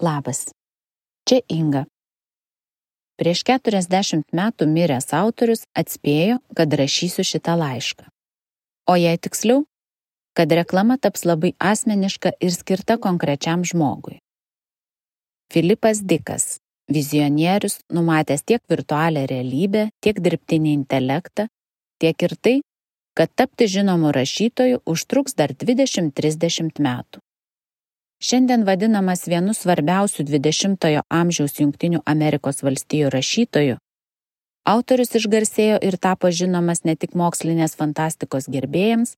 Labas. Čia Inga. Prieš 40 metų miręs autorius atspėjo, kad rašysiu šitą laišką. O jei tiksliau, kad reklama taps labai asmeniška ir skirta konkrečiam žmogui. Filipas Dikas, vizionierius, numatęs tiek virtualią realybę, tiek dirbtinį intelektą, tiek ir tai, kad tapti žinomu rašytoju užtruks dar 20-30 metų. Šiandien vadinamas vienu svarbiausių 20-ojo amžiaus Junktinių Amerikos valstijų rašytojų, autorius išgarsėjo ir tapo žinomas ne tik mokslinės fantastikos gerbėjams,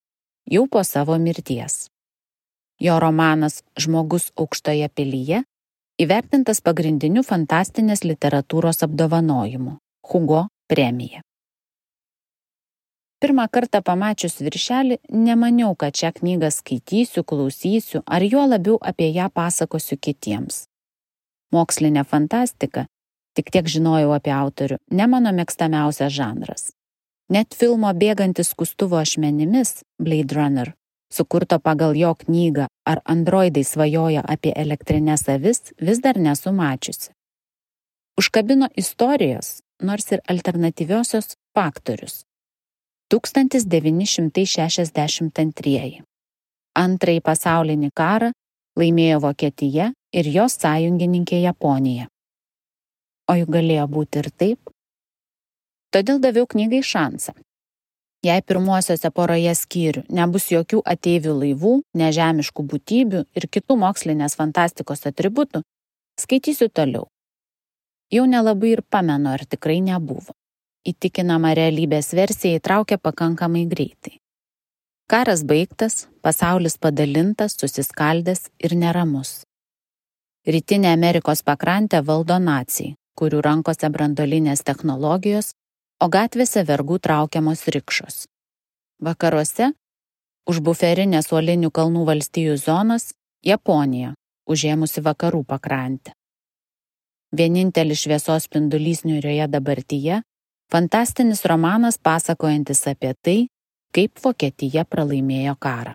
jau po savo mirties. Jo romanas Žmogus aukštoje pilyje įvertintas pagrindiniu fantastinės literatūros apdovanojimu - Hugo premija. Pirmą kartą pamačius viršelį, nemaniau, kad šią knygą skaitysiu, klausysiu ar juo labiau apie ją pasakosiu kitiems. Mokslinė fantastika, tik tiek žinojau apie autorių, ne mano mėgstamiausias žanras. Net filmo Bėgantis skustuvo ašmenimis Blade Runner, sukurto pagal jo knygą Ar androidai svajoja apie elektrinės avis, vis dar nesu mačiusi. Užkabino istorijos, nors ir alternatyviosios faktorius 1962. Antrąjį pasaulinį karą laimėjo Vokietija ir jos sąjungininkė Japonija. O juk galėjo būti ir taip. Todėl daviau knygai šansą. Jei pirmuosiuose poroje skyrių nebus jokių ateivių laivų, nežemiškų būtybių ir kitų mokslinės fantastikos atributų, skaitysiu toliau. Jau nelabai ir pamenu, ar tikrai nebuvo įtikinamą realybės versiją įtraukė pakankamai greitai. Karas baigtas, pasaulis padalintas, susiskaldęs ir neramus. Rytinė Amerikos pakrantė valdo nacijai, kurių rankose brandolinės technologijos, o gatvėse vergų traukiamos rikšos. Vakaruose, už buferinės uolinių kalnų valstijų zonas, Japonija, užėmusi vakarų pakrantę. Vienintelis šviesos spindulys niurioje dabartyje Fantastinis romanas pasakojantis apie tai, kaip Vokietija pralaimėjo karą.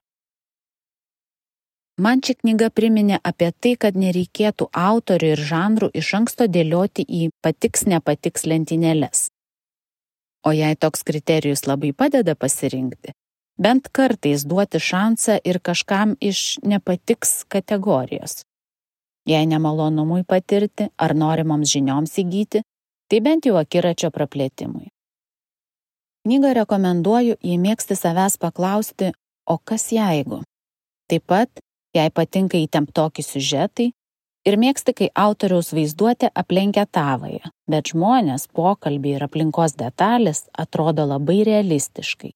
Man ši knyga priminė apie tai, kad nereikėtų autorių ir žanrų iš anksto dėlioti į patiks nepatiks lentynėlės. O jei toks kriterijus labai padeda pasirinkti, bent kartais duoti šansą ir kažkam iš nepatiks kategorijos. Jei nemalonumui patirti ar norimoms žinioms įgyti, tai bent jau akiračio praplėtimui. Knygą rekomenduoju, jei mėgsti savęs paklausti, o kas jeigu. Taip pat, jei patinka įtemptoki siužetai ir mėgsti, kai autoriaus vaizduotė aplenkia tavąją, bet žmonės, pokalbiai ir aplinkos detalės atrodo labai realistiškai.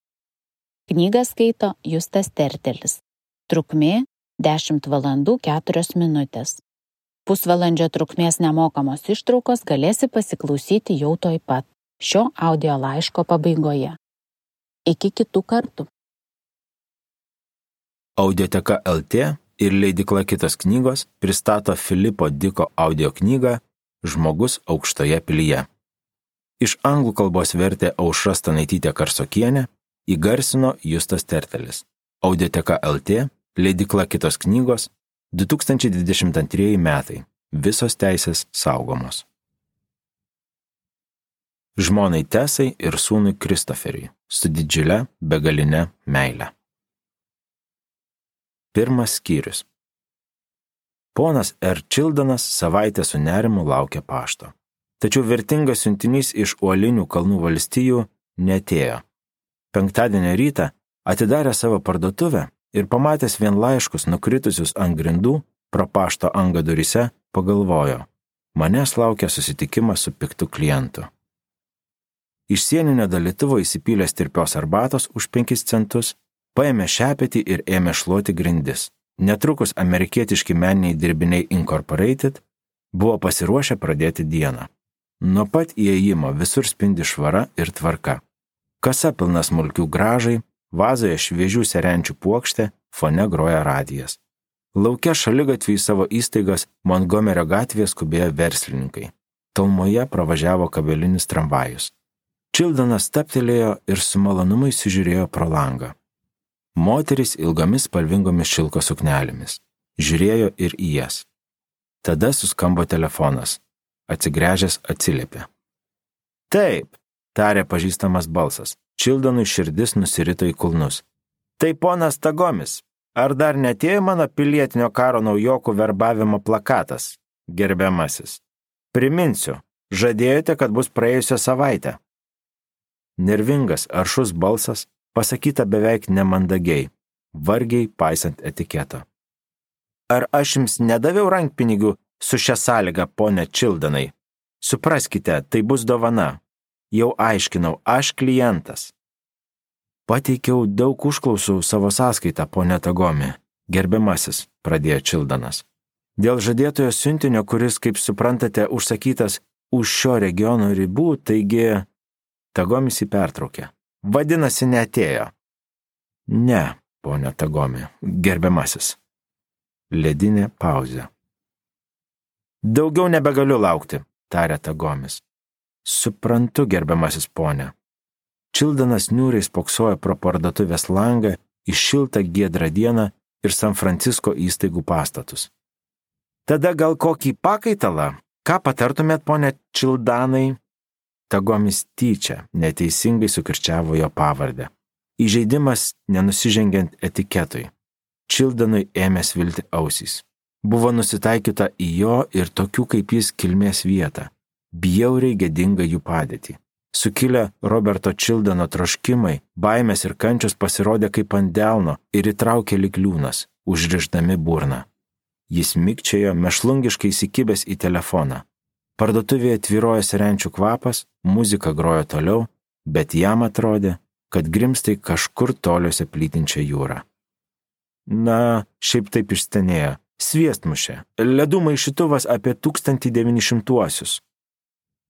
Knygą skaito Justas Tertelis. Trukmė 10 valandų 4 minutės. Pusvalandžio trukmės nemokamos ištraukos galėsi pasiklausyti jau toj pat šio audio laiško pabaigoje. Iki kitų kartų. Audioteka LT ir leidikla kitos knygos pristato Filipo Diko audio knygą Žmogus aukštoje pilyje. Iš anglų kalbos vertė Aušra Stanaitytė Karsokienė, įgarsino Justas Tertelis. Audioteka LT, leidikla kitos knygos 2022 metai. Visos teisės saugomos. Žmonai Tesai ir sūnui Kristoferiui su didžiulė begalinė meile. Pirmas skyrius. Ponas R. Čildanas savaitę su nerimu laukia pašto. Tačiau vertingas siuntinys iš uolinių kalnų valstijų netėjo. Penktadienio rytą atidarė savo parduotuvę ir pamatęs vien laiškus nukritusius ant grindų pro pašto angą durise, pagalvojo, manęs laukia susitikimas su piktu klientu. Iš sieninio dalytuvo įsipylęs tirpios arbatos už 5 centus, paėmė šepetį ir ėmė šluoti grindis. Netrukus amerikietiški meniniai dirbiniai Incorporated buvo pasiruošę pradėti dieną. Nuo pat įėjimo visur spindi švara ir tvarka. Kasa pilna smulkių gražai, Vazoje šviežių serenčių puokštė, fone groja radijas. Laukia šaligatvį į savo įstaigas Montgomerio gatvėje skubėjo verslininkai. Tolmoje pravažiavo kabelinis tramvajus. Čildanas staptelėjo ir su malonumu įsižiūrėjo pro langą. Moteris ilgomis spalvingomis šilko suknelėmis. Žiūrėjo ir į jas. Tada suskambo telefonas. Atsigręžęs atsiliepė. Taip, tarė pažįstamas balsas. Čildanui širdis nusirito į kulnus. Tai ponas Tagomis, ar dar netėjo mano pilietinio karo naujokų verbavimo plakatas, gerbiamasis? Priminsiu, žadėjote, kad bus praėjusią savaitę. Nervingas, aršus balsas, pasakyta beveik nemandagiai, vargiai paisant etiketo. Ar aš jums nedaviau rankpinigių su šia sąlyga, ponė Čildanai? Supraskite, tai bus dovana. Jau aiškinau, aš klientas. Pateikiau daug užklausų savo sąskaitą, ponė Tagomi. Gerbiamasis, pradėjo Čildanas. Dėl žadėtojo siuntinio, kuris, kaip suprantate, užsakytas už šio regiono ribų, taigi Tagomis jį pertraukė. Vadinasi, netėjo. Ne, ponė Tagomi, gerbiamasis ledinė pauzė. Daugiau nebegaliu laukti, tarė Tagomis. Suprantu, gerbiamasis ponė. Čildanas niūriai spoksojo pro parduotuvės langą į šiltą giedrą dieną ir San Francisko įstaigų pastatus. Tada gal kokį pakaitalą? Ką patartumėt, ponė Čildanai? Tagomis tyčia neteisingai sukirčiavo jo pavardę. Įžeidimas nenusižengiant etiketui. Čildanui ėmė svilti ausys. Buvo nusitaikyta į jo ir tokių kaip jis kilmės vietą. Bjauriai gėdinga jų padėtį. Sukilę Roberto Čildano troškimai, baimės ir kančios pasirodė kaip ant delno ir įtraukė likliūnas, užriždami burną. Jis mikčiojo mešlungiškai įsikibęs į telefoną. Parduotuvėje tvirojo serenčių kvapas, muzika grojo toliau, bet jam atrodė, kad grimstai kažkur toliuose plytinčia jūra. Na, šiaip taip išstenėjo. Sviestmušė. Ledų maišytuvas apie 1900-uosius.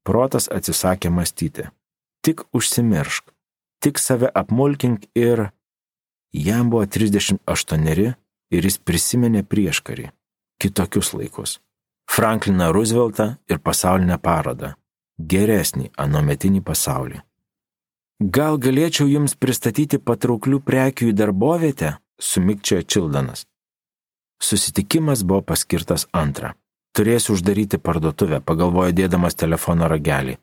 Protas atsisakė mąstyti. Tik užsimiršk. Tik save apmulkink ir... Jam buvo 38 ir jis prisiminė prieškarį. Kitokius laikus. Frankliną Rooseveltą ir pasaulinę parodą. Geresnį anometinį pasaulį. Gal galėčiau jums pristatyti patrauklių prekių į darbovietę? sumikčiojo Čildanas. Susitikimas buvo paskirtas antrą. Turėsiu uždaryti parduotuvę, pagalvojo dėdamas telefono ragelį.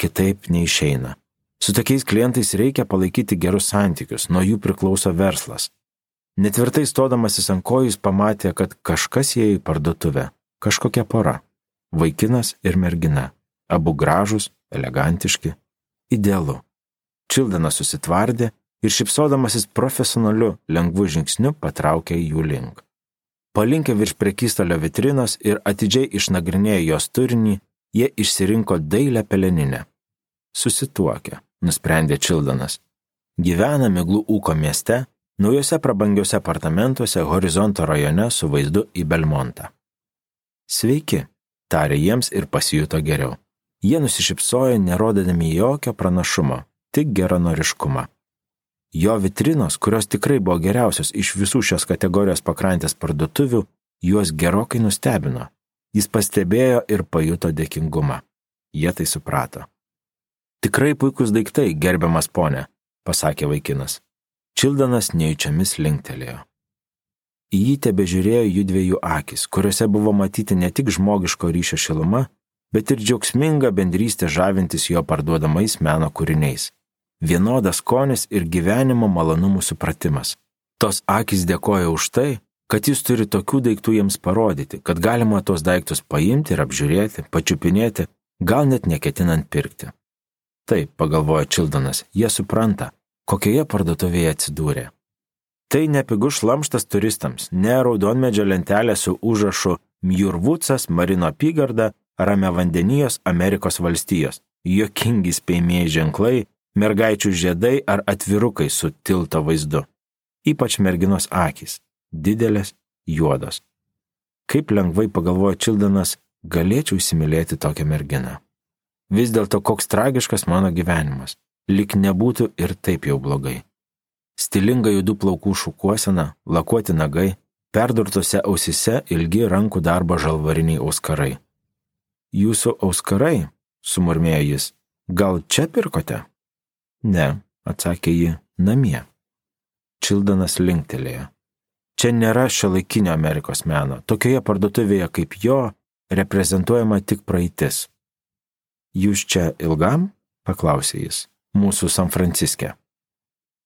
Kitaip neišeina. Su tokiais klientais reikia palaikyti gerus santykius, nuo jų priklauso verslas. Netvirtai stodamasis ant kojų jis pamatė, kad kažkas įėjo į parduotuvę. Kažkokia pora. Vaikinas ir mergina. Abu gražus, elegantiški. Idealu. Čildanas susitvardė ir šipsodamasis profesionaliu, lengvu žingsniu patraukė jų link. Palinkę virš prekystalio vitrinos ir atidžiai išnagrinėję jos turinį, jie išsirinko dailę peleninę. Susituokę, nusprendė Čildanas. Gyvena Miglų ūko mieste, naujose prabangiuose apartamentuose horizonto rajone su vaizdu į Belmontą. Sveiki, tarė jiems ir pasijuto geriau. Jie nusišypsojo, nerodydami jokio pranašumo, tik geranoriškumą. Jo vitrinos, kurios tikrai buvo geriausios iš visų šios kategorijos pakrantės parduotuvių, juos gerokai nustebino. Jis pastebėjo ir pajuto dėkingumą. Jie tai suprato. Tikrai puikus daiktai, gerbiamas ponė, pasakė vaikinas. Čildanas neįčiamis linktelėjo. Į jį tebe žiūrėjo jų dviejų akis, kuriuose buvo matyti ne tik žmogiško ryšio šiluma, bet ir džiaugsminga bendrystė žavintis jo parduodamais meno kūriniais vienodas skonis ir gyvenimo malonumų supratimas. Tos akis dėkoja už tai, kad jis turi tokių daiktų jiems parodyti, kad galima tos daiktus paimti ir apžiūrėti, pačiupinėti, gal net neketinant pirkti. Taip, pagalvojo Čildonas, jie supranta, kokioje parduotuvėje atsidūrė. Tai nepigus šlamštas turistams, ne raudonmedžio lentelė su užrašu Mjurvucas, Marino apygarda, Ramia vandenijos Amerikos valstijos, jokingi spėjimieji ženklai, mergaičių žiedai ar atvirukai su tilto vaizdu. Ypač merginos akis - didelės, juodos. Kaip lengvai pagalvojo Čildanas, galėčiau įsimylėti tokią merginą. Vis dėlto koks tragiškas mano gyvenimas, lik nebūtų ir taip jau blogai. Stilinga judų plaukų šukuosena, lakuoti nagai, perdurtose ausise ilgi rankų darbo žalvariniai auskarai. Jūsų auskarai, sumurmėjo jis, gal čia pirkote? Ne, atsakė ji, namie. Čildanas linktelėjo. Čia nėra šio laikinio Amerikos meno. Tokioje parduotuvėje kaip jo reprezentuojama tik praeitis. Jūs čia ilgam? paklausė jis, mūsų San Franciske.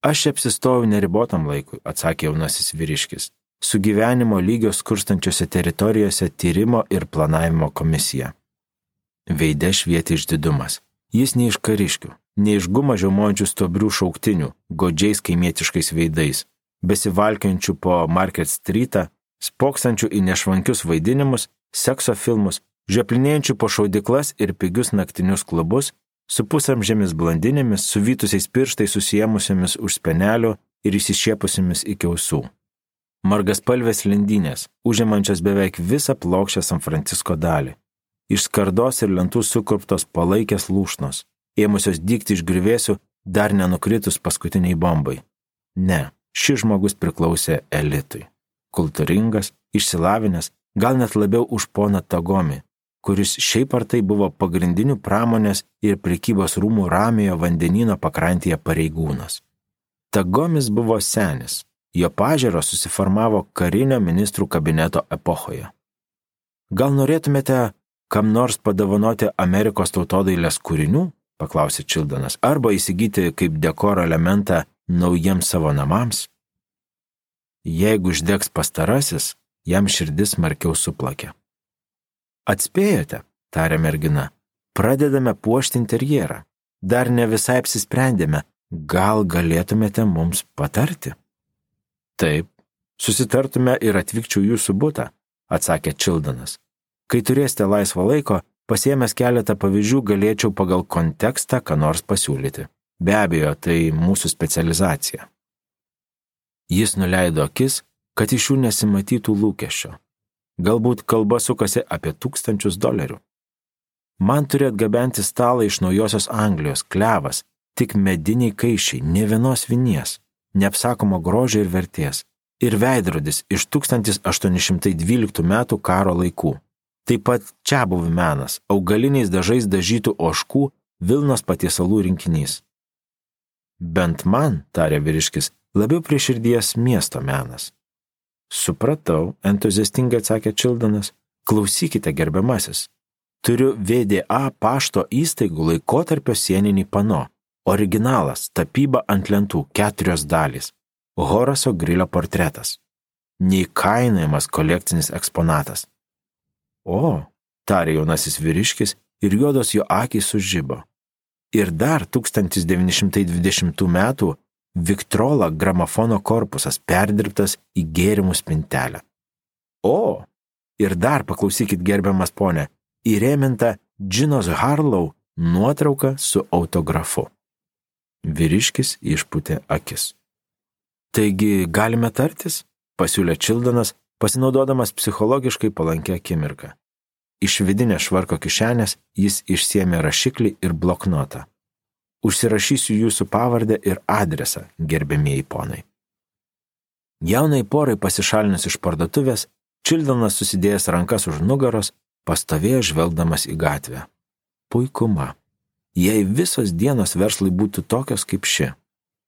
Aš apsistojau neribotam laikui, atsakė jaunasis vyriškis, su gyvenimo lygio skurstančiose teritorijose tyrimo ir planavimo komisija. Veide švietė išdidumas. Jis ne iš kariškių, ne iš gumą žiomojančių stobrių šauktinių, godžiais kaimietiškais veidais, besivalkiančių po Market Streetą, spoksančių į nešvankius vaidinimus, sekso filmus, žioplinėjančių po šaudiklas ir pigius naktinius klubus, su pusamžėmis blondinėmis, su vytusiais pirštais susijėmusiamis už spenelių ir įsišiepusiamis iki ausų. Margaspalvės lindynės, užimančios beveik visą plokščią San Francisko dalį. Iš skardos ir lentų sukurptos palaikės lūšnos, ėmusios dykti iš grįvėsių, dar nenukritus paskutiniai bombai. Ne, šis žmogus priklausė elitui. Kultūringas, išsilavinęs, gal net labiau už poną Tagomi, kuris šiaip ar tai buvo pagrindinių pramonės ir prekybos rūmų ramiojo vandenino pakrantėje pareigūnas. Tagomis buvo senis, jo pažiūros susiformavo karinio ministrų kabineto epochoje. Gal norėtumėte kam nors padovanoti Amerikos tautodailės kūrinių, paklausė Čildanas, arba įsigyti kaip dekoro elementą naujiems savo namams? Jeigu išdegs pastarasis, jam širdis markiau suplakė. Atspėjote, tarė mergina, pradedame puošti interjerą. Dar ne visai apsisprendėme, gal galėtumėte mums patarti? Taip, susitartume ir atvykčiau jūsų būtą, atsakė Čildanas. Kai turėsite laisvo laiko, pasiemęs keletą pavyzdžių galėčiau pagal kontekstą ką nors pasiūlyti. Be abejo, tai mūsų specializacija. Jis nuleido akis, kad iš jų nesimatytų lūkesčio. Galbūt kalba sukasi apie tūkstančius dolerių. Man turi atgabenti stalą iš naujosios Anglijos, klevas, tik mediniai kaišiai, ne vienos vinies, neapsakomo grožio ir vertės, ir veidrodis iš 1812 metų karo laikų. Taip pat čia buvo menas, augaliniais dažais dažytų oškų, Vilnos patiesalų rinkinys. Bent man, tarė vyriškis, labiau prie širdies miesto menas. Supratau, entuziastingai atsakė Čildanas. Klausykite, gerbiamasis. Turiu VDA pašto įstaigų laikotarpio sieninį pano. Originalas - tapyba ant lentų keturios dalys. Horaso Grilio portretas. Neįkainojamas kolekcinis eksponatas. O, tarė jaunasis vyriškis ir juodos jo akys sužybo. Ir dar 1920 m. Viktrola gramofono korpusas perdirbtas į gėrimų spintelę. O, ir dar paklausykit gerbiamas ponė, įrėminta Džinos Harlow nuotrauka su autografu. Vyriškis išputė akis. Taigi galime tartis? pasiūlė Čildanas, pasinaudodamas psichologiškai palankę akimirką. Iš vidinės švarko kišenės jis išsiemė rašiklį ir bloknotą užsirašysiu jūsų pavardę ir adresą, gerbėmieji ponai. Jaunai porai pasišalinus iš parduotuvės, Čildonas susidėjęs rankas už nugaros, pastovėjo žvelgdamas į gatvę. Puikuma. Jei visos dienos verslai būtų tokios kaip ši.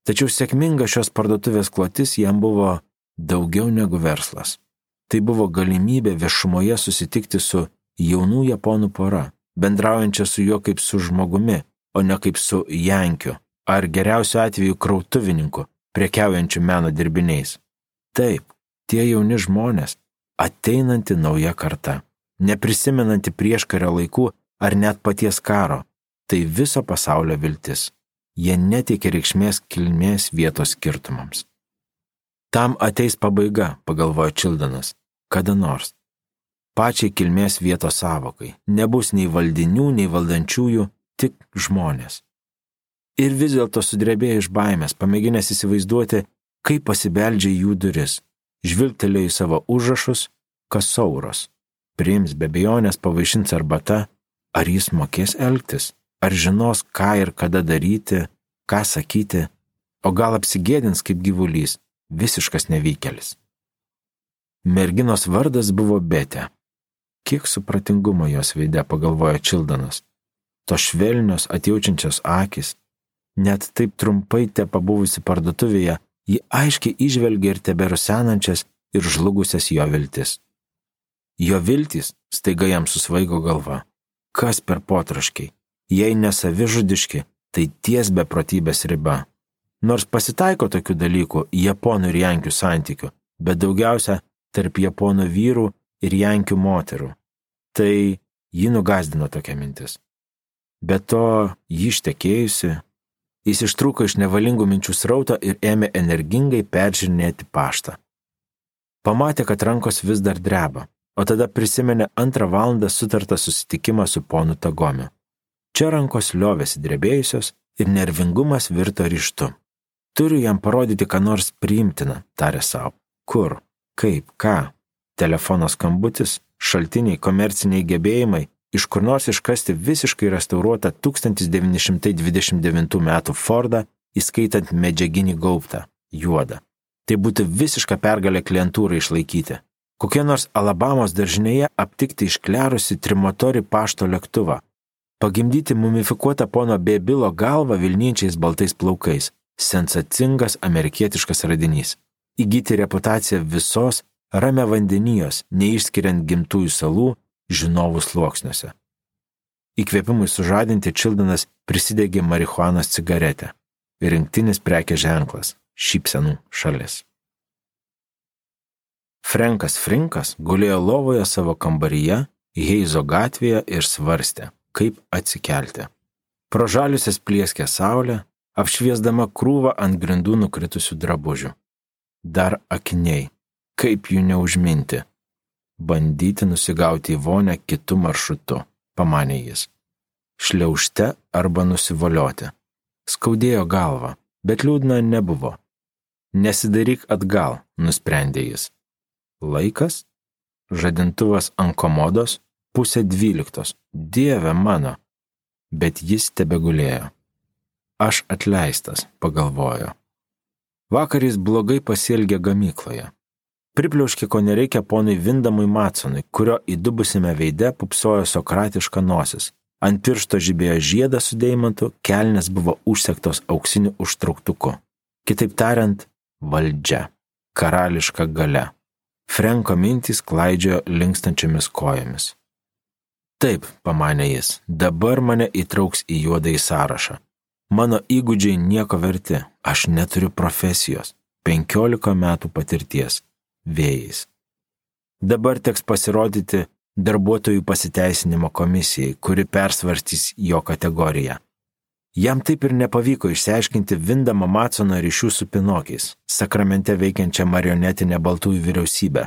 Tačiau sėkminga šios parduotuvės klotis jam buvo daugiau negu verslas. Tai buvo galimybė viešumoje susitikti su jaunų japonų pora, bendraujančia su juo kaip su žmogumi, o ne kaip su Jankiu ar geriausiu atveju krautuvininku, prekiaujančiu meno dirbiniais. Taip, tie jauni žmonės, ateinanti nauja karta, neprisimenanti prieškario laikų ar net paties karo, tai viso pasaulio viltis. Jie neteikia reikšmės kilmės vietos skirtumams. Tam ateis pabaiga, pagalvojo Čildanas, kada nors. Pačiai kilmės vietos savokai. Nebus nei valdinių, nei valdančiųjų, tik žmonės. Ir vis dėlto sudrebėjo iš baimės, pamėginęs įsivaizduoti, kaip pasibeldžia jų duris, žvilgtelėjo į savo užrašus, kas sauros, priims be bejonės pavaišins arbata, ar jis mokės elgtis, ar žinos, ką ir kada daryti, ką sakyti, o gal apsigėdins kaip gyvulys, visiškas nevykėlis. Merginos vardas buvo Betė. Kiek supratingumo jos veidė, pagalvojo Čildanas to švelnios atjaučiančios akis. Net taip trumpai te pabuvusi parduotuvėje, ji aiškiai išvelgia ir teberusenančias ir žlugusias jo viltis. Jo viltys staiga jam susvaigo galva. Kas per potraškiai? Jei nesavižudiški, tai ties beprotybės riba. Nors pasitaiko tokių dalykų japonų ir jankių santykių, bet daugiausia tarp japonų vyrų ir jankių moterų. Tai jį nugazdino tokia mintis. Be to, jį ištekėjusi, jis ištrūko iš nevalingų minčių srauto ir ėmė energingai peržiūrinėti paštą. Pamatė, kad rankos vis dar dreba, o tada prisiminė antrą valandą sutartą susitikimą su ponu Tagomiu. Čia rankos liovėsi drebėjusios ir nervingumas virto ryštu. Turiu jam parodyti, ką nors priimtina, tarė savo. Kur, kaip, ką. Telefono skambutis, šaltiniai, komerciniai gebėjimai, iš kur nors iškasti visiškai restauruotą 1929 m. Fordą, įskaitant medžiaginį gaubtą, juodą. Tai būtų visiška pergalė klientūrai išlaikyti. Kokie nors Alabamos daržinėje aptikti išklerusi trimotori pašto lėktuvą, Pagimdyti mumifikuotą pono Bėbilo galvą Vilniečiais baltais plaukais - sensacingas amerikietiškas radinys. Įgyti reputaciją visos ramia vandenijos, neišskiriant gimtųjų salų, žinovų sluoksniuose. Įkvėpimui sužadinti Čildanas prisidegė marihuanos cigaretę. Rinktinis prekė ženklas - šypsenų šalis. Frankas Frinkas gulėjo lovoje savo kambaryje, Heizo gatvėje ir svarstė, kaip atsikelti. Pro žaliusias plieskė saulė, apšviesdama krūvą ant grindų nukritusių drabužių. Dar akiniai, kaip jų neužminti. Bandyti nusigauti į vonę kitų maršrutų, pamanė jis. Šliaužte arba nusivolioti. Skaudėjo galva, bet liūdna nebuvo. Nesidaryk atgal, nusprendė jis. Laikas? Žadintuvas ant komodos, pusė dvyliktos. Dieve mano. Bet jis tebegulėjo. Aš atleistas, pagalvojo. Vakar jis blogai pasielgė gamykloje. Pripliauškė, ko nereikia ponui Vindamui Matsonui, kurio įdubusime veide pupsojo sokratiška nosis. Ant piršto žibėjo žiedas su deimantu, kelnes buvo užsektos auksiniu užtrauktuku. Kitaip tariant, valdžia. Karališka gale. Frenko mintys klaidžiojo linkstančiamis kojomis. Taip, pamanė jis, dabar mane įtrauks į juodąjį sąrašą. Mano įgūdžiai nieko verti, aš neturiu profesijos, 15 metų patirties, vėjais. Dabar teks pasirodyti darbuotojų pasiteisinimo komisijai, kuri persvarstys jo kategoriją. Jam taip ir nepavyko išsiaiškinti Vindamą Matsono ryšių su Pinokiais, sakramente veikiančią marionetinę baltųjų vyriausybę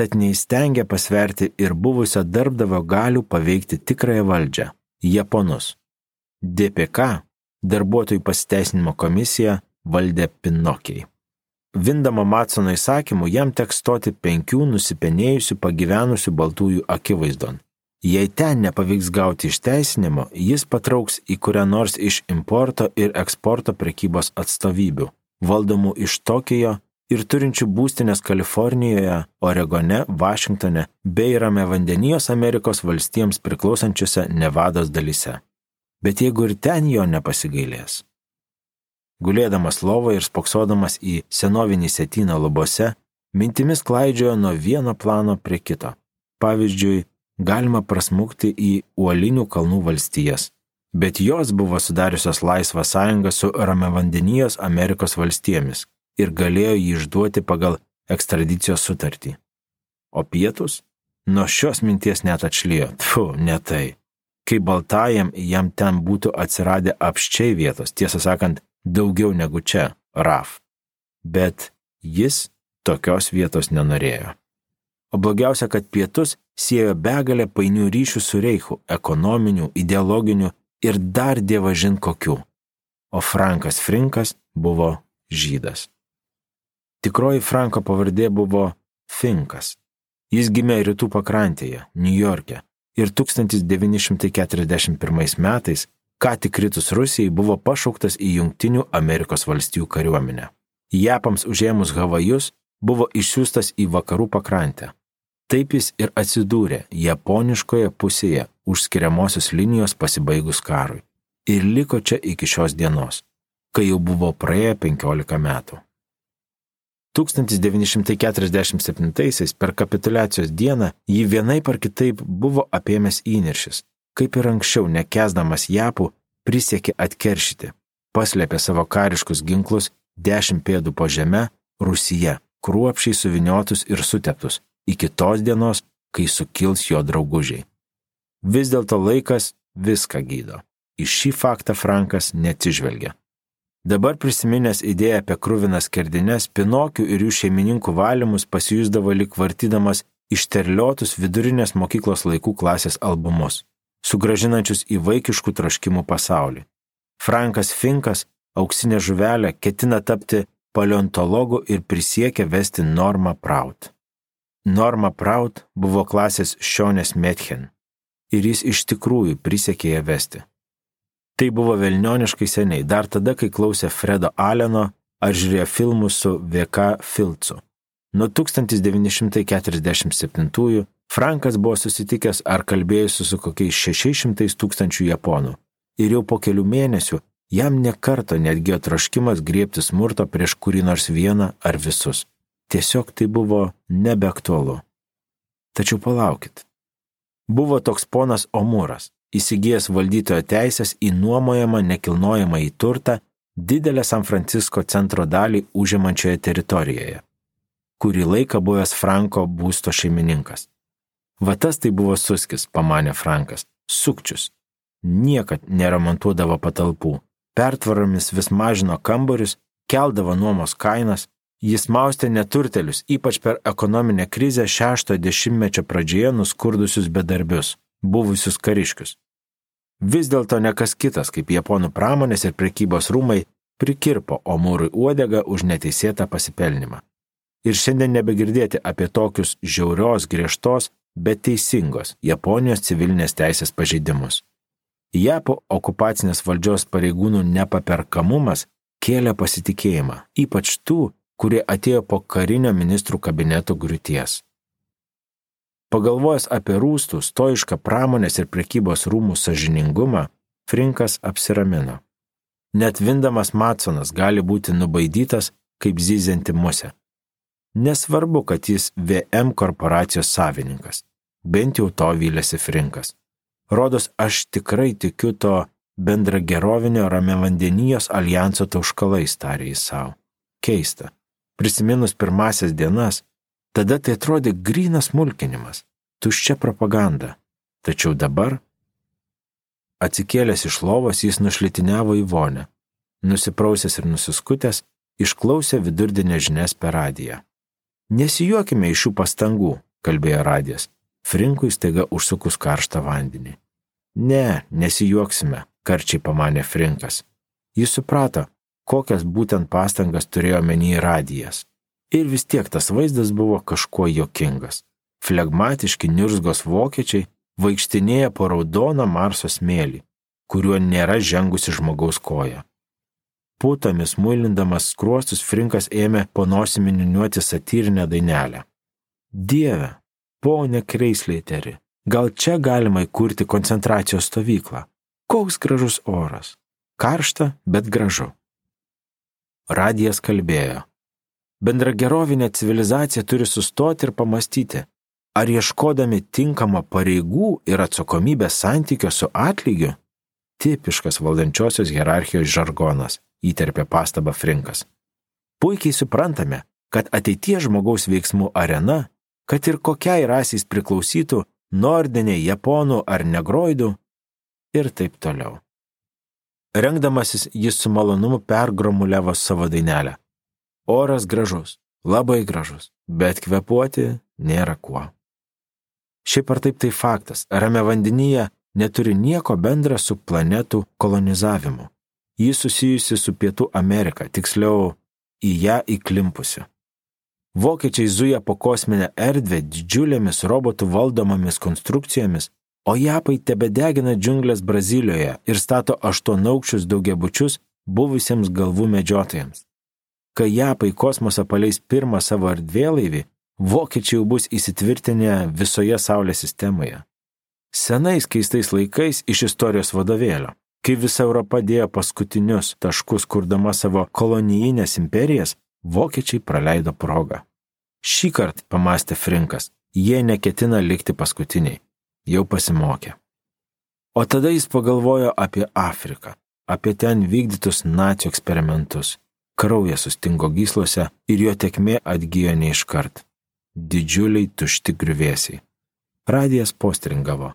tad neįstengė pasverti ir buvusio darbdavio galių paveikti tikrąją valdžią - Japonus. DPK, darbuotojų pasiteisinimo komisija, valdė Pinokiai. Vindamo Matsono įsakymu jam teks stoti penkių nusipenėjusių pagyvenusių baltųjų akivaizdon. Jei ten nepavyks gauti išteisinimo, jis patrauks į kurią nors iš importo ir eksporto prekybos atstovybių, valdomų iš Tokijo ir turinčių būstinės Kalifornijoje, Oregone, Vašingtone bei Rame vandenijos Amerikos valstijoms priklausančiose Nevados dalyse. Bet jeigu ir ten jo nepasigailės. Gulėdamas lovoje ir spoksodamas į senovinį setyną lubose, mintimis klaidžiojo nuo vieno plano prie kito. Pavyzdžiui, galima prasmukti į uolinių kalnų valstijas, bet jos buvo sudariusios laisvą sąjungą su Ramevandenijos Amerikos valstijomis, ir galėjo jį išduoti pagal ekstradicijos sutartį. O pietus? Nuo šios minties net atšlijo, tfu, ne tai. Kai baltajam jam ten būtų atsiradę apščiai vietos, tiesą sakant, daugiau negu čia, RAF. Bet jis tokios vietos nenorėjo. O blogiausia, kad pietus siejo begalę painių ryšių su Reichu - ekonominių, ideologinių ir dar dievažin kokių. O Frankas Frinkas buvo žydas. Tikroji Franko pavardė buvo Finkas. Jis gimė rytų pakrantėje, Niujorke ir 1941 metais, ką tik kritus Rusijai, buvo pašauktas į Junktinių Amerikos valstijų kariuomenę. Japams užėmus Havajus buvo išsiųstas į vakarų pakrantę. Taip jis ir atsidūrė japoniškoje pusėje už skiriamosios linijos pasibaigus karui ir liko čia iki šios dienos, kai jau buvo praėję 15 metų. 1947-aisiais per kapitulacijos dieną jį vienaip ar kitaip buvo apėmęs įniršis. Kaip ir anksčiau, nekesdamas japų, prisiekė atkeršyti. Paslėpė savo kariškus ginklus dešimt pėdų po žeme, Rusija, kruopšiai suviniotus ir suteptus, iki tos dienos, kai sukils jo draugužiai. Vis dėlto laikas viską gydo. Į šį faktą Frankas neatsižvelgia. Dabar prisiminęs idėją apie krūvinas skerdinės, Pinokių ir jų šeimininkų valymus pasijusdavo lik vartydamas išterliotus vidurinės mokyklos laikų klasės albumus, sugražinančius į vaikiškų troškimų pasaulį. Frankas Finkas, auksinė žuvelė, ketina tapti paleontologu ir prisiekia vesti Normą Praut. Norma Praut buvo klasės Šionės Metchen ir jis iš tikrųjų prisiekė ją vesti. Tai buvo velnioniškai seniai, dar tada, kai klausė Fredo Aleno ar žiūrėjo filmus su VK Filcu. Nuo 1947-ųjų Frankas buvo susitikęs ar kalbėjusi su kokiais 600 tūkstančių japonų. Ir jau po kelių mėnesių jam nekarto netgi troškimas griebti smurto prieš kurį nors vieną ar visus. Tiesiog tai buvo nebeaktualu. Tačiau palaukit. Buvo toks ponas Omūras, įsigijęs valdytojo teisės į nuomojamą nekilnojamą į turtą didelę San Francisco centro dalį užimančioje teritorijoje, kurį laiką buvęs Franko būsto šeimininkas. Vatas tai buvo suskis, pamanė Frankas, sukčius. Niekad neremontuodavo patalpų, pertvaromis vis mažino kambarius, keldavo nuomos kainas, jis maustė neturtelius, ypač per ekonominę krizę šešto dešimtmečio pradžioje nuskurdusius bedarbius buvusius kariškius. Vis dėlto ne kas kitas, kaip japonų pramonės ir prekybos rūmai, prikirpo Omūrui uodegą už neteisėtą pasipelnimą. Ir šiandien nebegirdėti apie tokius žiaurios, griežtos, bet teisingos Japonijos civilinės teisės pažeidimus. Japo okupacinės valdžios pareigūnų nepaperkamumas kėlė pasitikėjimą, ypač tų, kurie atėjo po karinio ministrų kabineto griūties. Pagalvojęs apie rūstų, stoišką pramonės ir prekybos rūmų sažiningumą, Frinkas apsiramino. Net Vindamas Matsonas gali būti nubaidytas kaip zyzianti musė. Nesvarbu, kad jis VM korporacijos savininkas. Bent jau to vylėsi Frinkas. Rodos, aš tikrai tikiu to bendra gerovinio ramė vandenijos alijanso tauškalais, tarė jis savo. Keista. Prisiminus pirmasias dienas, Tada tai atrodė grinas mulkinimas, tuščia propaganda. Tačiau dabar, atsikėlęs iš lovos, jis nušlitiniavo į vonę. Nusiprausęs ir nusiskutęs, išklausė vidurdienę žinias per radiją. Nesijuokime iš šių pastangų, kalbėjo radijas, Frinkui staiga užsukus karštą vandenį. Ne, nesijuoksime, karčiai pamanė Frinkas. Jis suprato, kokias būtent pastangas turėjo menį radijas. Ir vis tiek tas vaizdas buvo kažkuo jokingas. Flegmatiški nirzgos vokiečiai vaikštinėja po raudoną Marso smėlį, kuriuo nėra žengusi žmogaus koja. Putomis muilindamas skruostus Frinkas ėmė po nosimi niuniuoti satyrinę dainelę. Dieve, ponė Kreisleiteri, gal čia galima įkurti koncentracijos stovyklą? Koks gražus oras. Karšta, bet gražu. Radijas kalbėjo. Bendragerovinė civilizacija turi sustoti ir pamastyti, ar ieškodami tinkamo pareigų ir atsakomybės santykio su atlygiu, tipiškas valdančiosios hierarchijos žargonas, įterpė pastabą Frinkas. Puikiai suprantame, kad ateities žmogaus veiksmų arena, kad ir kokiai rasiais priklausytų, nordiniai, japonų ar negroidų ir taip toliau. Rengdamasis jis su malonumu pergromuliavo savo dainelę. Oras gražus, labai gražus, bet kvepuoti nėra kuo. Šiaip ar taip tai faktas, rame vandenyje neturi nieko bendra su planetų kolonizavimu. Ji susijusi su Pietų Amerika, tiksliau į ją įklimpusi. Vokiečiai zuja po kosminę erdvę didžiulėmis robotų valdomomis konstrukcijomis, o japai tebedegina džiunglės Brazilijoje ir stato aštuonaukščius daugiabučius buvusiems galvų medžiotojams. Kai Japai kosmosą paleis pirmą savo erdvėlaivį, vokiečiai jau bus įsitvirtinę visoje Saulės sistemoje. Senais keistais laikais iš istorijos vadovėlio, kai visa Europa dėjo paskutinius taškus kurdama savo kolonijinės imperijas, vokiečiai praleido progą. Šį kartą, pamastė Frinkas, jie neketina likti paskutiniai, jau pasimokė. O tada jis pagalvojo apie Afriką, apie ten vykdytus nacijų eksperimentus. Kraujas sustingo gyslose ir jo tekmė atgyjo neiškart. Didžiuliai tušti griuvėsiai. Radijas postringavo.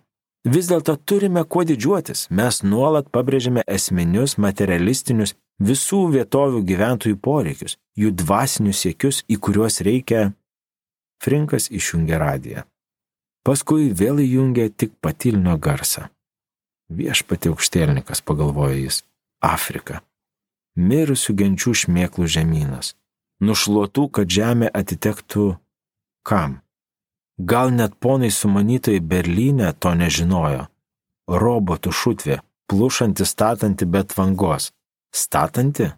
Vis dėlto turime kuo didžiuotis. Mes nuolat pabrėžiame esminius materialistinius visų vietovių gyventojų poreikius, jų dvasinius siekius, į kuriuos reikia. Frinkas išjungė radiją. Paskui vėl įjungė tik patilnio garsą. Viešpati aukštėlnikas, pagalvojo jis, Afrika. Mirusių genčių šmėklų žemynas. Nušluotų, kad žemė atitektų kam? Gal net ponai sumanytojai Berlyne to nežinojo. Robotų šutvė, plušanti statanti be tvangos. Statanti?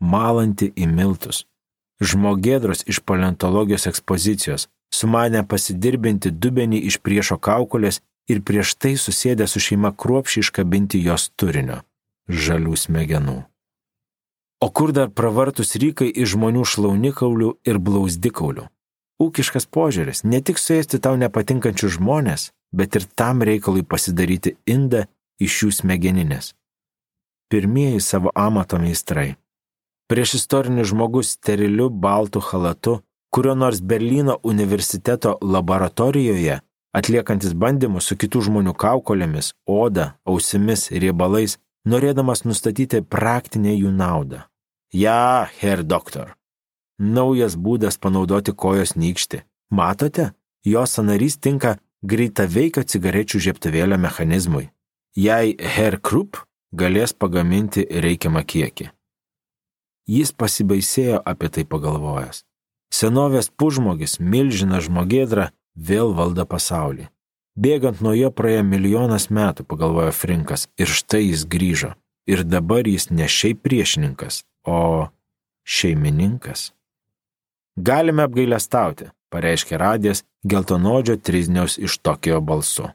Malanti į miltus. Žmogėdros iš paleontologijos ekspozicijos sumanė pasidirbinti dubenį iš priešo kaukolės ir prieš tai susėdę su šeima kruopšiai iškabinti jos turinio - žalių smegenų. O kur dar pravartus rykai iš žmonių šlaunikaulių ir blausdikaulių? ūkiškas požiūris - ne tik suėsti tau nepatinkančius žmonės, bet ir tam reikalui pasidaryti indą iš jų smegeninės. Pirmieji savo amato meistrai. Prieš istorinis žmogus steriliu baltu halatu, kurio nors Berlyno universiteto laboratorijoje, atliekantis bandymus su kitų žmonių kaukolėmis, oda, ausimis, riebalais, norėdamas nustatyti praktinę jų naudą. Ja, Herr Doktor, naujas būdas panaudoti kojos nykštį. Matote, jo sanarys tinka greitaveikio cigarečių žieptuvėlio mechanizmui. Jei Herr Krupp galės pagaminti reikiamą kiekį. Jis pasibaisėjo apie tai pagalvojęs. Senovės pužmogis, milžina žmogėdra, vėl valdo pasaulį. Bėgant nuo jo praėjo milijonas metų, pagalvojo Frinkas, ir štai jis grįžo. Ir dabar jis ne šiaip priešininkas, o šeimininkas. Galime apgailestauti, pareiškė radijas geltonodžio trizniaus iš Tokijo balsu.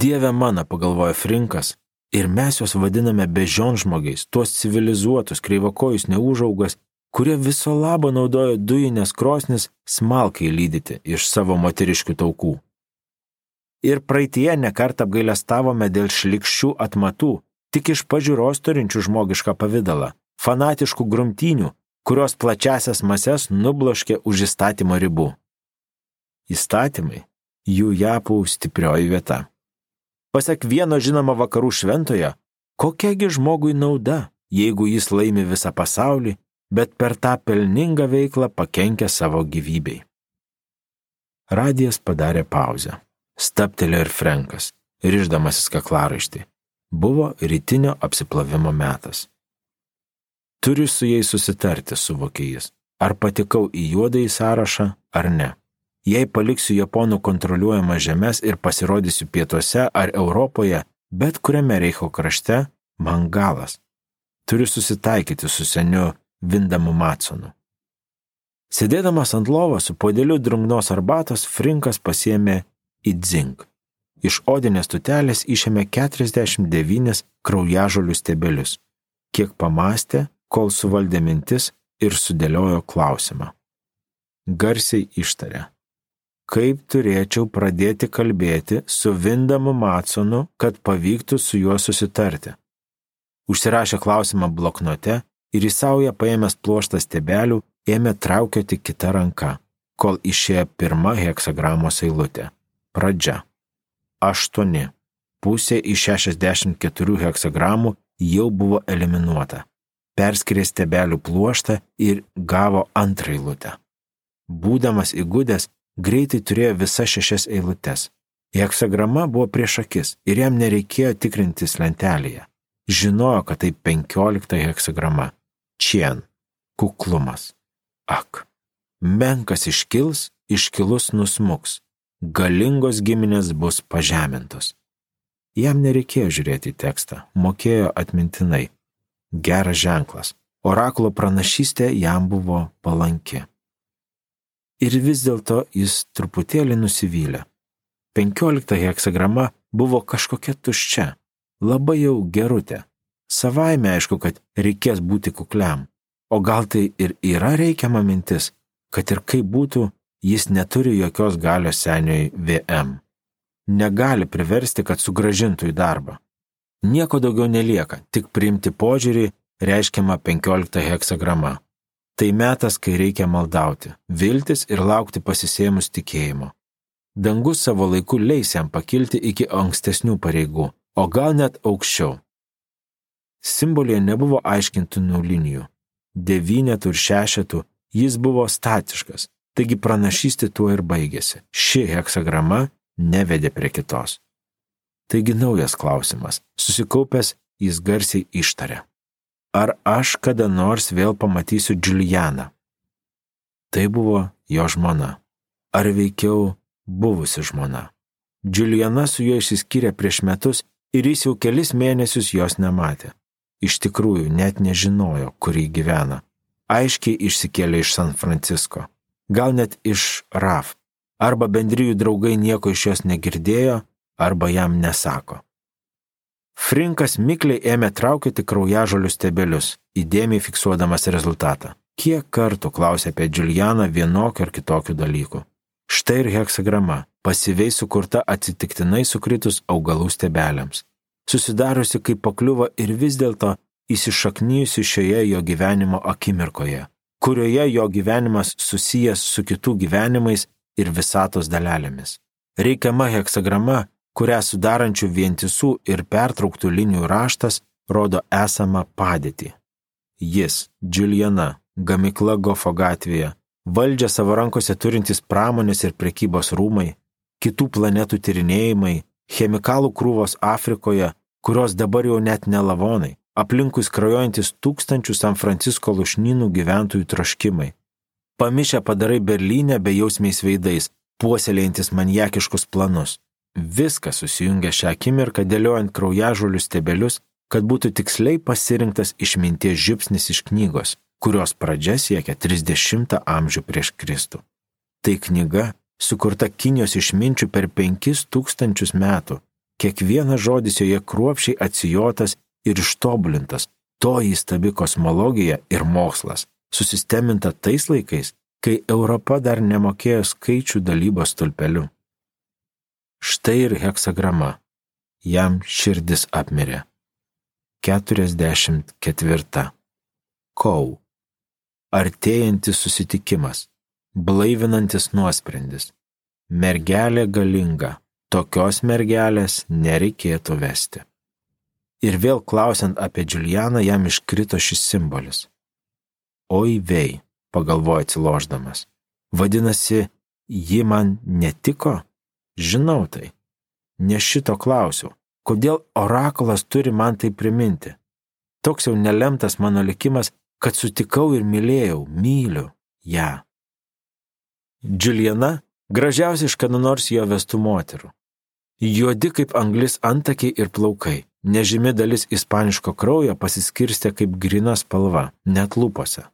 Dieve mano, pagalvojo Frinkas, ir mes juos vadiname bežionžmogiais, tuos civilizuotus, kreivakojus neužaugas, kurie viso labo naudojo dujinės krosnis smalkai lydyti iš savo moteriškių taukų. Ir praeitie nekart apgailestavome dėl šlikščių atmatų, tik iš pažiūros turinčių žmogišką pavydalą, fanatiškų grumtynių, kurios plačiasias mases nubloškė už įstatymo ribų. Įstatymai - jų japų stiprioji vieta. Pasak vieno žinomo vakarų šventojo, kokiagi žmogui nauda, jeigu jis laimi visą pasaulį, bet per tą pelningą veiklą pakenkia savo gyvybei. Radijas padarė pauzę. Staptelė ir Frankas, ryždamasis kaklaraištį. Buvo rytinio apsiplovimo metas. Turiu su jais susitarti, suvokė jis. Ar patikau į juodąjį sąrašą, ar ne. Jei paliksiu japonų kontroliuojamą žemės ir pasirodysiu pietuose ar Europoje, bet kuriame Reicho krašte, man galas. Turiu susitaikyti su seniu Vindamu Matsonu. Sėdėdamas ant lovos su podėliu drungnos arbatos, Frinkas pasiemė į dzink. Iš odinės tutelės išėmė 49 kraujažolių stebelius. Kiek pamastė, kol suvaldė mintis ir sudėliojo klausimą. Garsiai ištarė. Kaip turėčiau pradėti kalbėti su Vindamu Matsonu, kad pavyktų su juo susitarti? Užsirašė klausimą bloknote ir į saują paėmęs pluoštą stebelių ėmė traukioti kitą ranką, kol išėjo pirma heksagramos eilutė. Pradžia. Aštuoni. Pusė iš 64 heksagramų jau buvo eliminuota perskirė stebelių pluoštą ir gavo antrą eilutę. Būdamas įgudęs, greitai turėjo visas šešias eilutes. Heksagrama buvo prieš akis ir jam nereikėjo tikrintis lentelėje. Žinojo, kad tai penkiolikta heksagrama. Čien. Kuklumas. Ak. Menkas iškils, iškilus nusmuks. Galingos giminės bus pažemintos. Jam nereikėjo žiūrėti į tekstą, mokėjo atmintinai geras ženklas. Orakulo pranašystė jam buvo palanki. Ir vis dėlto jis truputėlį nusivylė. Penkiolikta heksagrama buvo kažkokia tuščia, labai jau gerutė. Savaime aišku, kad reikės būti kukliam. O gal tai ir yra reikiama mintis, kad ir kaip būtų, jis neturi jokios galios seniui VM. Negali priversti, kad sugražintų į darbą. Nieko daugiau nelieka, tik priimti požiūrį reiškiama 15 heksagrama. Tai metas, kai reikia maldauti, viltis ir laukti pasisėmus tikėjimo. Dangus savo laiku leis jam pakilti iki ankstesnių pareigų, o gal net aukščiau. Simbolėje nebuvo aiškintinų linijų. Devynetų ir šešetų jis buvo statiškas, taigi pranašystė tuo ir baigėsi. Ši heksagrama nevedė prie kitos. Taigi naujas klausimas. Susikaupęs jis garsiai ištarė. Ar aš kada nors vėl pamatysiu Julianą? Tai buvo jo žmona. Ar veikiau buvusi žmona. Juliana su juo išsiskyrė prieš metus ir jis jau kelis mėnesius jos nematė. Iš tikrųjų, net nežinojo, kur jį gyvena. Aiškiai išsikėlė iš San Francisco. Gal net iš RAF. Arba bendrijų draugai nieko iš jos negirdėjo, arba jam nesako. Frinkas mikliai ėmė traukyti kraujažolių stebelius, įdėmiai fiksuodamas rezultatą. Kiek kartų klausė apie Julianą vienokių ar kitokių dalykų. Štai ir heksagrama, pasyviai sukurta atsitiktinai sukritus augalų stebeliams. Susidariusi kaip pakliuvo ir vis dėlto įsišaknyjusi šioje jo gyvenimo akimirkoje, kurioje jo gyvenimas susijęs su kitų gyvenimais ir visatos dalelėmis. Reikiama heksagrama, kurią sudarančių vientisų ir pertrauktų linijų raštas rodo esamą padėtį. Jis, Juliana, gamikla Gofo gatvėje, valdžią savo rankose turintys pramonės ir prekybos rūmai, kitų planetų tyrinėjimai, chemikalų krūvos Afrikoje, kurios dabar jau net ne lavonai, aplinkui skrajojantis tūkstančių San Francisko lušnynų gyventojų troškimai. Pamišę padarai Berlyne bejausmiais veidais, puoselėjantis maniakiškus planus. Viskas susijungia šią akimirką dėliojant kraujažolių stebelius, kad būtų tiksliai pasirinktas išminties žipsnis iš knygos kurios pradžia siekia 30 amžių prieš Kristų. Tai knyga, sukurta Kinijos išminčių per 5000 metų. Kiekvienas žodis joje kruopšiai atsijotas ir ištobulintas. To įstabi kosmologija ir mokslas, susisteminta tais laikais, kai Europa dar nemokėjo skaičių dalybos tulpeliu. Štai ir heksagrama. Jam širdis apmirė. 44. Kau artėjantis susitikimas, blaivinantis nuosprendis. Mergelė galinga, tokios mergelės nereikėtų vesti. Ir vėl klausiant apie Džiulianą, jam iškrito šis simbolis. Oi vei, pagalvojo atsiloždamas. Vadinasi, ji man netiko? Žinau tai. Ne šito klausiau. Kodėl orakulas turi man tai priminti? Toks jau nelemtas mano likimas kad sutikau ir mylėjau, myliu ją. Džiuliana gražiausia iš kada nors jo vestų moterų. Juodi kaip anglis antakiai ir plaukai, nežymi dalis ispaniško kraujo pasiskirstė kaip grina spalva, net lūpose.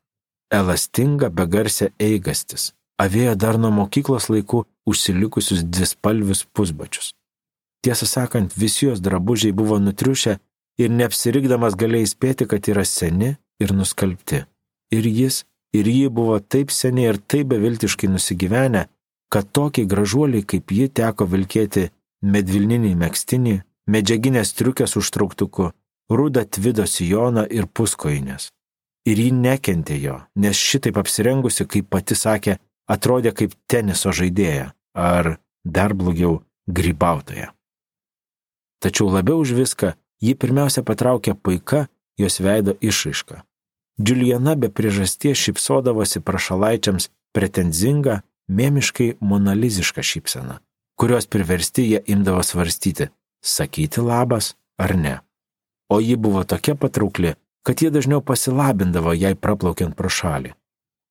Elastinga begarsė eigastis, avėjo dar nuo mokyklos laikų užsilikusius dvispalvius pusbačius. Tiesą sakant, visi jos drabužiai buvo nutriušę ir neapsirikdamas galėjai spėti, kad yra seni ir nuskalbti. Ir jis, ir ji buvo taip seniai ir taip beviltiškai nusigyvenę, kad tokiai gražuoliai kaip ji teko vilkėti medvilninį mėgstinį, medžiaginės triukės užtrauktuku, rudą tvido sijoną ir puskoinės. Ir ji nekentė jo, nes šitaip apsirengusi, kaip pati sakė, atrodė kaip teniso žaidėja, ar dar blogiau, grybautoja. Tačiau labiau už viską ji pirmiausia patraukė paika jos veido išraiška. Juliana be priežasties šypsodavosi prašalaičiams pretenzinga, mėmiškai monaliziška šypsena, kurios priversti jie imdavo svarstyti, sakyti labas ar ne. O ji buvo tokia patraukli, kad jie dažniau pasilabindavo jai praplaukiant pro šalį.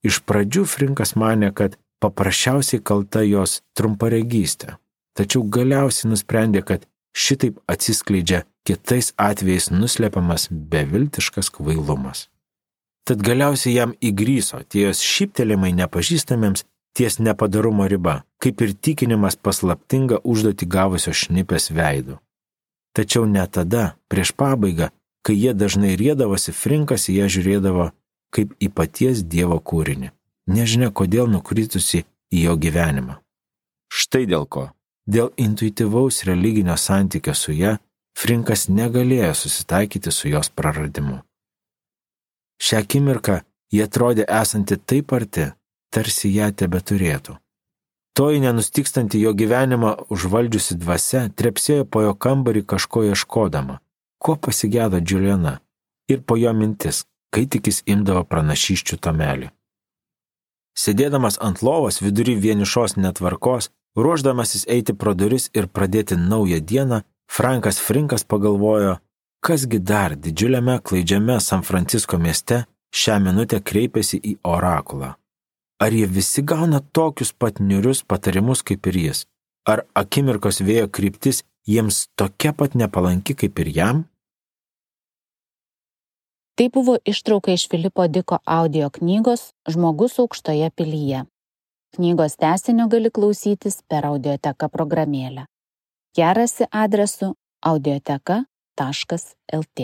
Iš pradžių Frinkas mane, kad paprasčiausiai kalta jos trumparegystė, tačiau galiausiai nusprendė, kad šitaip atsiskleidžia kitais atvejais nuslepiamas beviltiškas kvailumas. Tad galiausiai jam įgryso tie jos šyptelimai nepažįstamiems ties nepadarumo riba, kaip ir tikinimas paslaptinga užduoti gavusio šnipės veidų. Tačiau ne tada, prieš pabaigą, kai jie dažnai rėdavosi, Frinkas į ją žiūrėdavo kaip į paties Dievo kūrinį, nežinia kodėl nukritusi į jo gyvenimą. Štai dėl ko. Dėl intuityvaus religinio santykio su ją Frinkas negalėjo susitaikyti su jos praradimu. Šią akimirką jie atrodė esanti taip arti, tarsi ją tebe turėtų. Toji nenustikstanti jo gyvenimą užvaldžiusi dvasia trepsėjo po jo kambarį kažko ieškodama, ko pasigėdo Juliana ir po jo mintis, kai tik jis imdavo pranašyščių tomelį. Sėdėdamas ant lovos vidury vienišos netvarkos, ruoždamasis eiti pro duris ir pradėti naują dieną, Frankas Frinkas pagalvojo, kasgi dar didžiuliame klaidžiame San Francisko mieste šią minutę kreipėsi į orakulą. Ar jie visi gauna tokius pat niurius patarimus kaip ir jis? Ar akimirkos vėjo kryptis jiems tokia pat nepalanki kaip ir jam? Tai buvo ištrauka iš Filipo Diko audio knygos Žmogus aukštoje pilyje. Knygos tesinio gali klausytis per audioteką programėlę. Ją rasi adresu audioteka.lt.